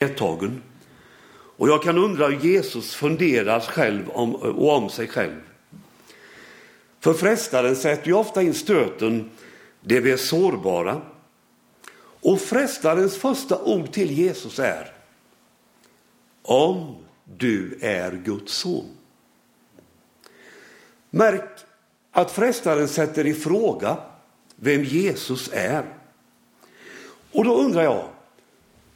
medtagen. Och jag kan undra hur Jesus funderar själv om, och om sig själv. För frestaren sätter ju ofta in stöten där vi är sårbara. Och frestarens första ord till Jesus är om du är Guds son. Märk att frestaren sätter i fråga vem Jesus är. Och då undrar jag,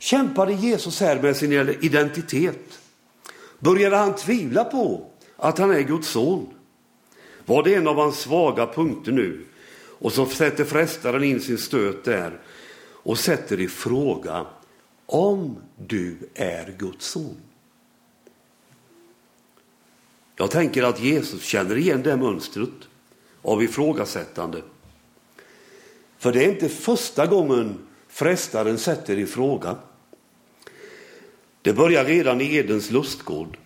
kämpade Jesus här med sin identitet? Började han tvivla på att han är Guds son? Var det en av hans svaga punkter nu? Och så sätter frestaren in sin stöt där och sätter i fråga om du är Guds son. Jag tänker att Jesus känner igen det mönstret av ifrågasättande. För det är inte första gången frestaren sätter i fråga. Det börjar redan i Edens lustgård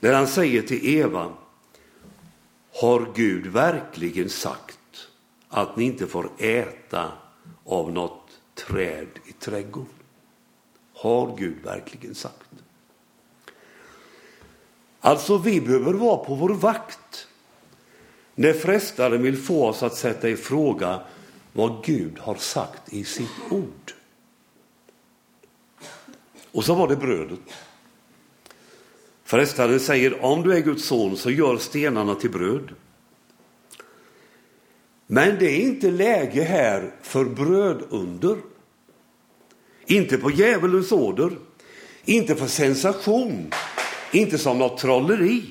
när han säger till Eva Har Gud verkligen sagt att ni inte får äta av något träd i trädgården? Har Gud verkligen sagt? Alltså, vi behöver vara på vår vakt när frestaren vill få oss att sätta i fråga vad Gud har sagt i sitt ord. Och så var det brödet. Frestaren säger om du är Guds son så gör stenarna till bröd. Men det är inte läge här för brödunder. Inte på djävulens order, inte för sensation, inte som något trolleri.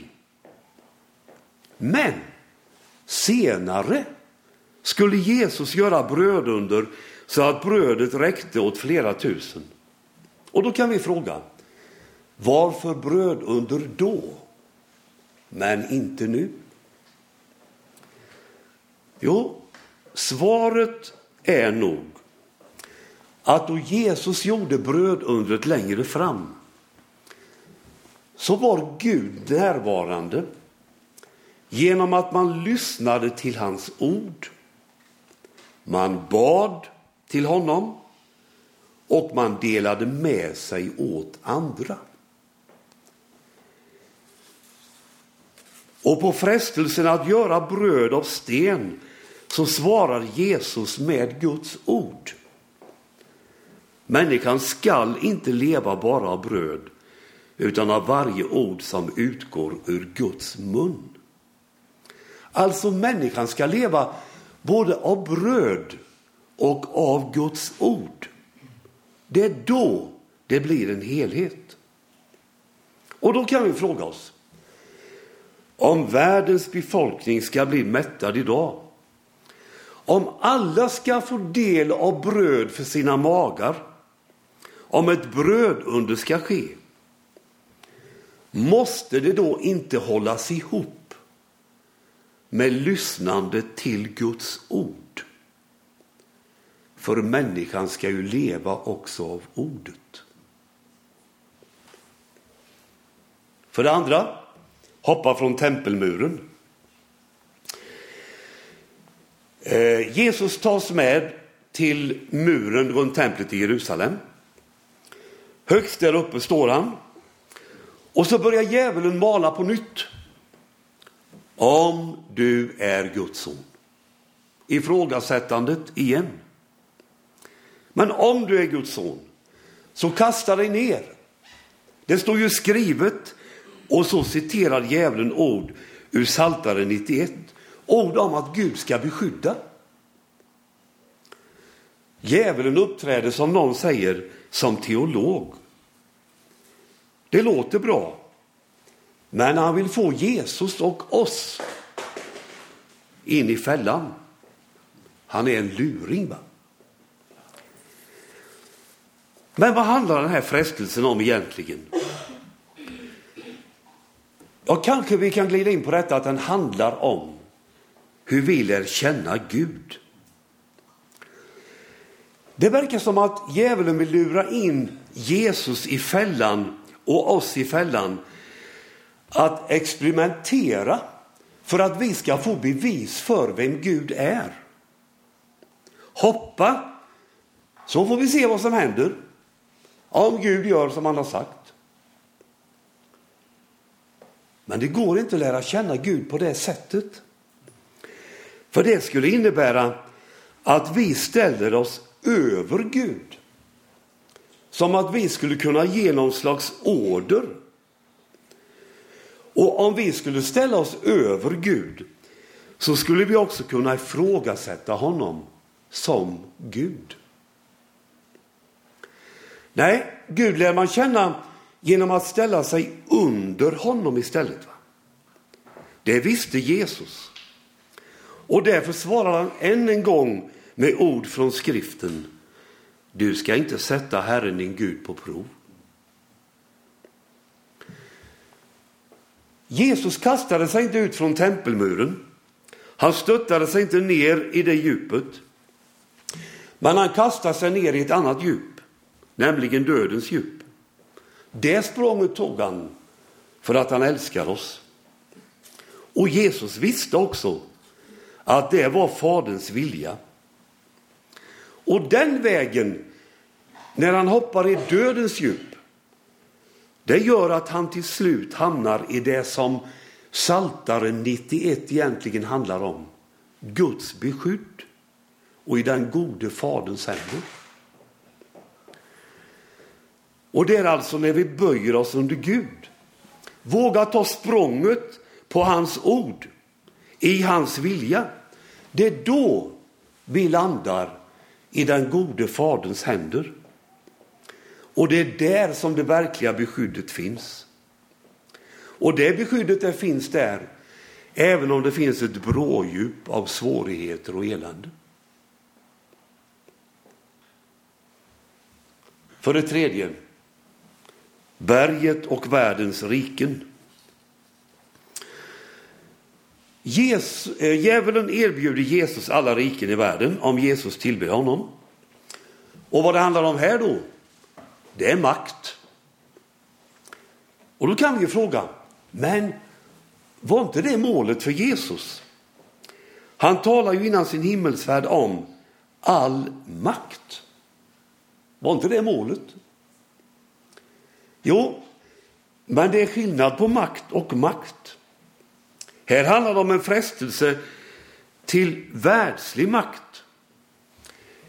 Men senare skulle Jesus göra brödunder så att brödet räckte åt flera tusen. Och då kan vi fråga, varför brödunder då, men inte nu? Jo, svaret är nog att då Jesus gjorde brödundret längre fram så var Gud närvarande genom att man lyssnade till hans ord. Man bad till honom och man delade med sig åt andra. Och på frestelsen att göra bröd av sten så svarar Jesus med Guds ord. Människan skall inte leva bara av bröd utan av varje ord som utgår ur Guds mun. Alltså människan ska leva både av bröd och av Guds ord. Det är då det blir en helhet. Och då kan vi fråga oss, om världens befolkning ska bli mättad idag, om alla ska få del av bröd för sina magar, om ett brödunder ska ske, måste det då inte hållas ihop med lyssnande till Guds ord? För människan ska ju leva också av ordet. För det andra, hoppa från tempelmuren. Eh, Jesus tas med till muren runt templet i Jerusalem. Högst där uppe står han. Och så börjar djävulen mala på nytt. Om du är Guds son. Ifrågasättandet igen. Men om du är Guds son, så kasta dig ner. Det står ju skrivet och så citerar djävulen ord ur Psaltaren 91. Ord om att Gud ska beskydda. Djävulen uppträder som någon säger som teolog. Det låter bra. Men han vill få Jesus och oss in i fällan. Han är en luring. Va? Men vad handlar den här frestelsen om egentligen? Ja, kanske vi kan glida in på detta att den handlar om hur vi lär känna Gud. Det verkar som att djävulen vill lura in Jesus i fällan och oss i fällan att experimentera för att vi ska få bevis för vem Gud är. Hoppa, så får vi se vad som händer. Om Gud gör som han har sagt. Men det går inte att lära känna Gud på det sättet. För det skulle innebära att vi ställer oss över Gud. Som att vi skulle kunna ge någon slags order. Och om vi skulle ställa oss över Gud så skulle vi också kunna ifrågasätta honom som Gud. Nej, Gud lär man känna genom att ställa sig under honom istället. Va? Det visste Jesus. Och därför svarar han än en gång med ord från skriften. Du ska inte sätta Herren din Gud på prov. Jesus kastade sig inte ut från tempelmuren. Han stöttade sig inte ner i det djupet. Men han kastade sig ner i ett annat djup, nämligen dödens djup. Det språnget tog han för att han älskar oss. Och Jesus visste också att det var Faderns vilja. Och den vägen, när han hoppar i dödens djup, det gör att han till slut hamnar i det som Saltaren 91 egentligen handlar om. Guds beskydd och i den gode Faderns händer. Och det är alltså när vi böjer oss under Gud, vågar ta språnget på hans ord, i hans vilja. Det är då vi landar i den gode Faderns händer. Och det är där som det verkliga beskyddet finns. Och det beskyddet det finns där, även om det finns ett brådjup av svårigheter och elände. För det tredje, berget och världens riken. Jesus, eh, djävulen erbjuder Jesus alla riken i världen om Jesus tillber honom. Och vad det handlar om här då, det är makt. Och då kan vi ju fråga, men var inte det målet för Jesus? Han talar ju innan sin himmelsfärd om all makt. Var inte det målet? Jo, men det är skillnad på makt och makt. Här handlar det om en frestelse till världslig makt.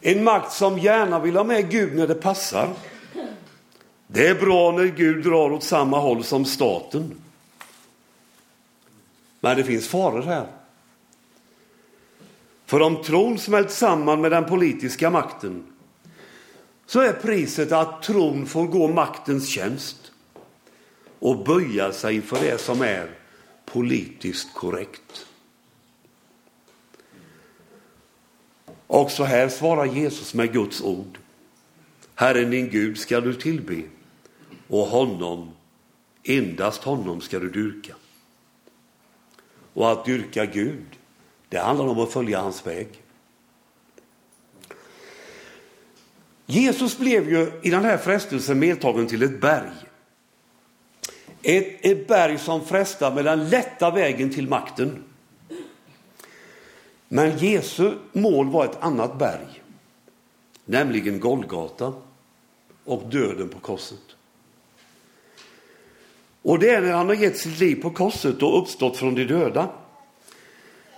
En makt som gärna vill ha med Gud när det passar. Det är bra när Gud drar åt samma håll som staten. Men det finns faror här. För om tron smält samman med den politiska makten så är priset att tron får gå maktens tjänst och böja sig för det som är politiskt korrekt. Också här svarar Jesus med Guds ord. Herren din Gud ska du tillbe och honom, endast honom ska du dyrka. Och att dyrka Gud, det handlar om att följa hans väg. Jesus blev ju i den här frestelsen medtagen till ett berg. Ett, ett berg som frestar med den lätta vägen till makten. Men Jesu mål var ett annat berg, nämligen Golgata och döden på korset. Och det är när han har gett sitt liv på korset och uppstått från de döda.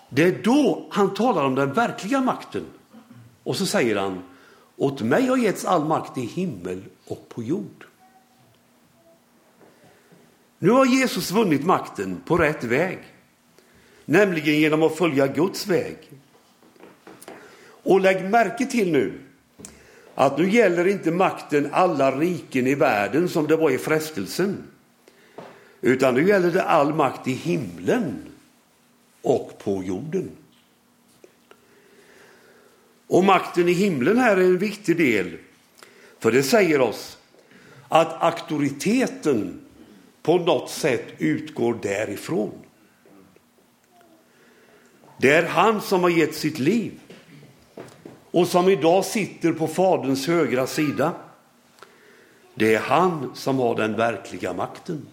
Det är då han talar om den verkliga makten. Och så säger han, åt mig har getts all makt i himmel och på jord. Nu har Jesus vunnit makten på rätt väg, nämligen genom att följa Guds väg. Och lägg märke till nu att nu gäller inte makten alla riken i världen som det var i frestelsen. Utan nu gäller det all makt i himlen och på jorden. Och makten i himlen här är en viktig del, för det säger oss att auktoriteten på något sätt utgår därifrån. Det är han som har gett sitt liv och som idag sitter på Faderns högra sida. Det är han som har den verkliga makten.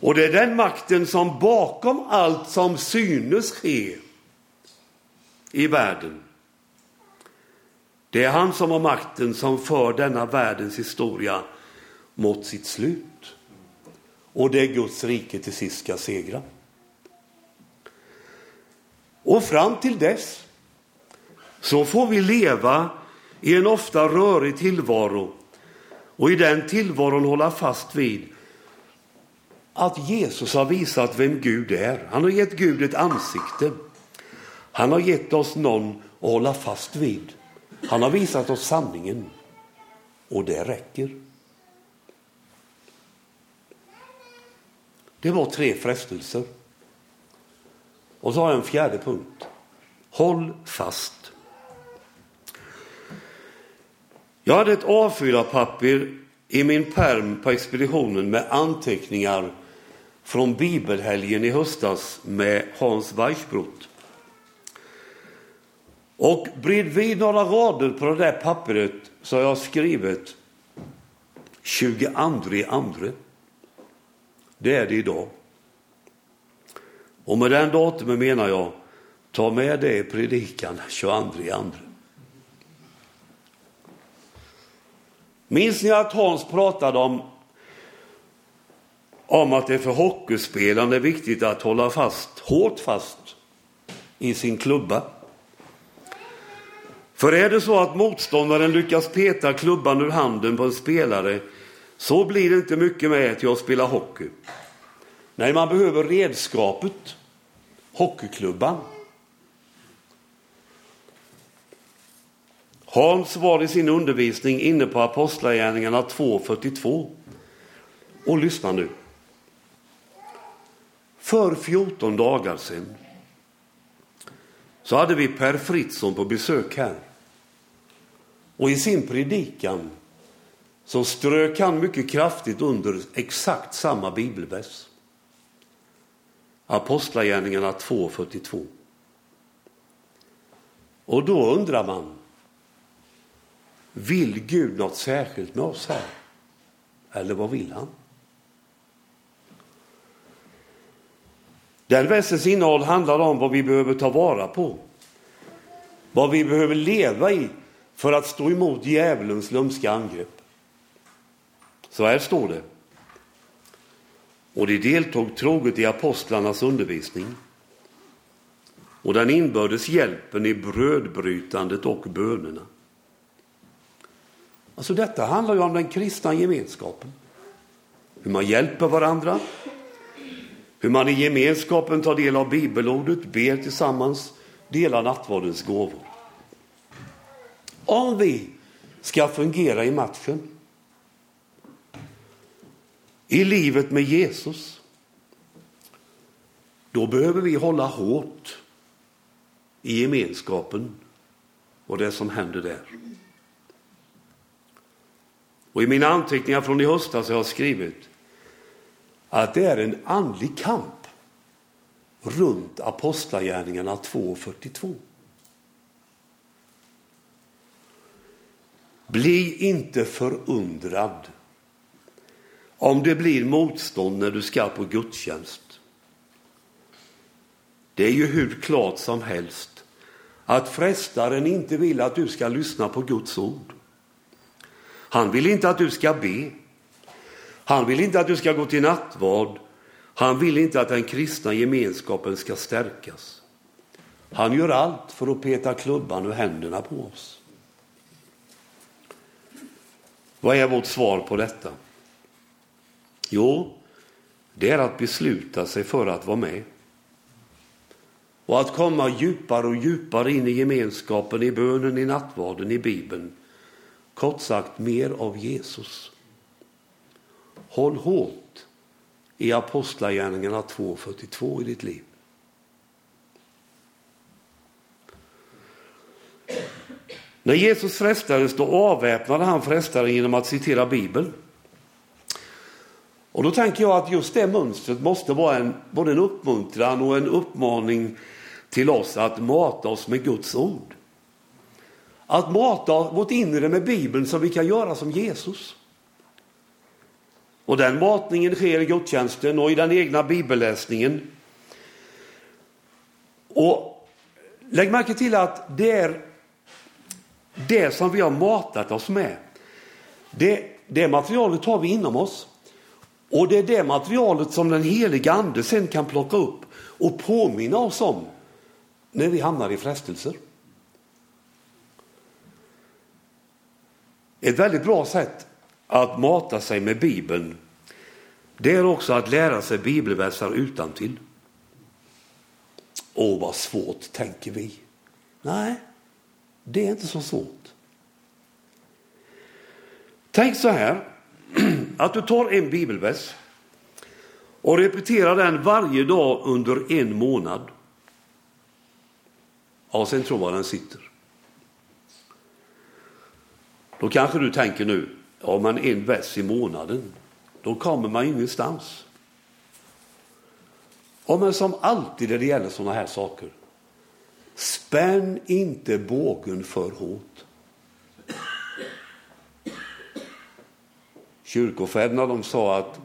Och det är den makten som bakom allt som synes ske i världen Det är han som har makten som för denna världens historia mot sitt slut. Och det är Guds rike till sist ska segra. Och fram till dess så får vi leva i en ofta rörig tillvaro och i den tillvaron hålla fast vid att Jesus har visat vem Gud är. Han har gett Gud ett ansikte. Han har gett oss någon att hålla fast vid. Han har visat oss sanningen och det räcker. Det var tre frestelser. Och så har jag en fjärde punkt. Håll fast. Jag hade ett A4-papper i min perm på expeditionen med anteckningar från bibelhelgen i höstas med Hans Weichbrott. Och bredvid några rader på det där pappret så har jag skrivit 22 andre. Det är det idag. Och med den datumen menar jag, ta med det i predikan 22 andre. Minns ni att Hans pratade om, om att det för hockeyspelaren är viktigt att hålla fast, hårt fast i sin klubba? För är det så att motståndaren lyckas peta klubban ur handen på en spelare så blir det inte mycket med till att spela hockey. Nej, man behöver redskapet, hockeyklubban. Hans var i sin undervisning inne på Apostlagärningarna 2.42. Och lyssna nu. För 14 dagar sedan så hade vi Per Fritzson på besök här. Och i sin predikan så strök han mycket kraftigt under exakt samma bibelvers. Apostlagärningarna 2.42. Och då undrar man, vill Gud något särskilt med oss här? Eller vad vill han? Den versens innehåll handlar om vad vi behöver ta vara på. Vad vi behöver leva i för att stå emot djävulens lumska angrepp. Så här står det. Och de deltog troget i apostlarnas undervisning och den inbördes hjälpen i brödbrytandet och bönerna. Alltså detta handlar ju om den kristna gemenskapen. Hur man hjälper varandra, hur man i gemenskapen tar del av bibelordet, ber tillsammans, delar nattvardens gåvor. Om vi ska fungera i matchen, i livet med Jesus, då behöver vi hålla hårt i gemenskapen och det som händer där. Och i mina anteckningar från i höstas har jag skrivit att det är en andlig kamp runt Apostlagärningarna 2.42. Bli inte förundrad om det blir motstånd när du ska på gudstjänst. Det är ju hur klart som helst att frestaren inte vill att du ska lyssna på Guds ord. Han vill inte att du ska be. Han vill inte att du ska gå till nattvard. Han vill inte att den kristna gemenskapen ska stärkas. Han gör allt för att peta klubban ur händerna på oss. Vad är vårt svar på detta? Jo, det är att besluta sig för att vara med. Och att komma djupare och djupare in i gemenskapen, i bönen, i nattvarden, i Bibeln. Kort sagt, mer av Jesus. Håll hårt i Apostlagärningarna 2.42 i ditt liv. När Jesus frestades då avväpnade han frestaren genom att citera Bibeln. Och då tänker jag att just det mönstret måste vara en, både en uppmuntran och en uppmaning till oss att mata oss med Guds ord. Att mata vårt inre med Bibeln så vi kan göra som Jesus. Och den matningen sker i gudstjänsten och i den egna bibelläsningen. Och lägg märke till att det är det som vi har matat oss med, det, det materialet har vi inom oss. Och det är det materialet som den heliga ande sen kan plocka upp och påminna oss om när vi hamnar i frestelser. Ett väldigt bra sätt att mata sig med Bibeln det är också att lära sig bibelversar utantill. Åh, vad svårt, tänker vi. Nej, det är inte så svårt. Tänk så här, att du tar en bibelvers och repeterar den varje dag under en månad. Ja, sen tror jag den sitter. Då kanske du tänker nu, ja men en vers i månaden, då kommer man ingenstans. Ja, men som alltid när det gäller sådana här saker, spänn inte bågen för hårt. Kyrkofäderna de sa att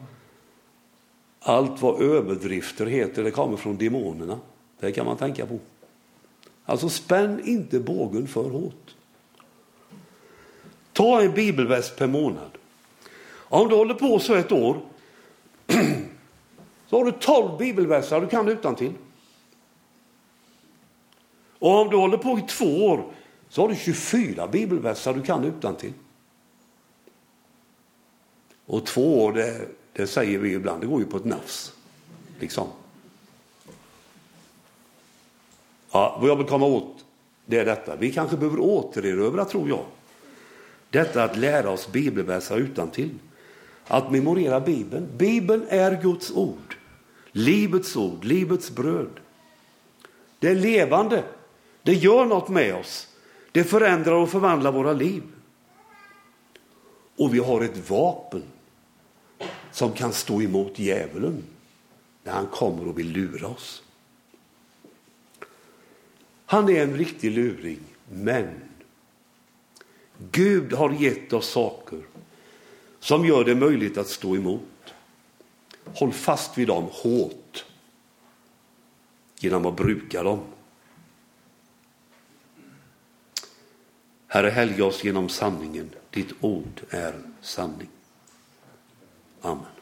allt vad överdrifter heter, det kommer från demonerna. Det kan man tänka på. Alltså spänn inte bågen för hårt. Ta en bibelvers per månad. Om du håller på så ett år så har du 12 bibelversar du kan utan till. Och om du håller på i två år så har du 24 bibelversar du kan utan till. Och två år, det, det säger vi ibland, det går ju på ett nafs. Liksom. Ja, vad jag vill komma åt det är detta. Vi kanske behöver återerövra, tror jag, detta att lära oss bibelverser utan till. Att memorera Bibeln. Bibeln är Guds ord. Livets ord, livets bröd. Det är levande. Det gör något med oss. Det förändrar och förvandlar våra liv. Och vi har ett vapen som kan stå emot djävulen när han kommer och vill lura oss. Han är en riktig luring, men Gud har gett oss saker som gör det möjligt att stå emot. Håll fast vid dem hårt genom att bruka dem. Herre, helga oss genom sanningen. Ditt ord är sanning. Amen.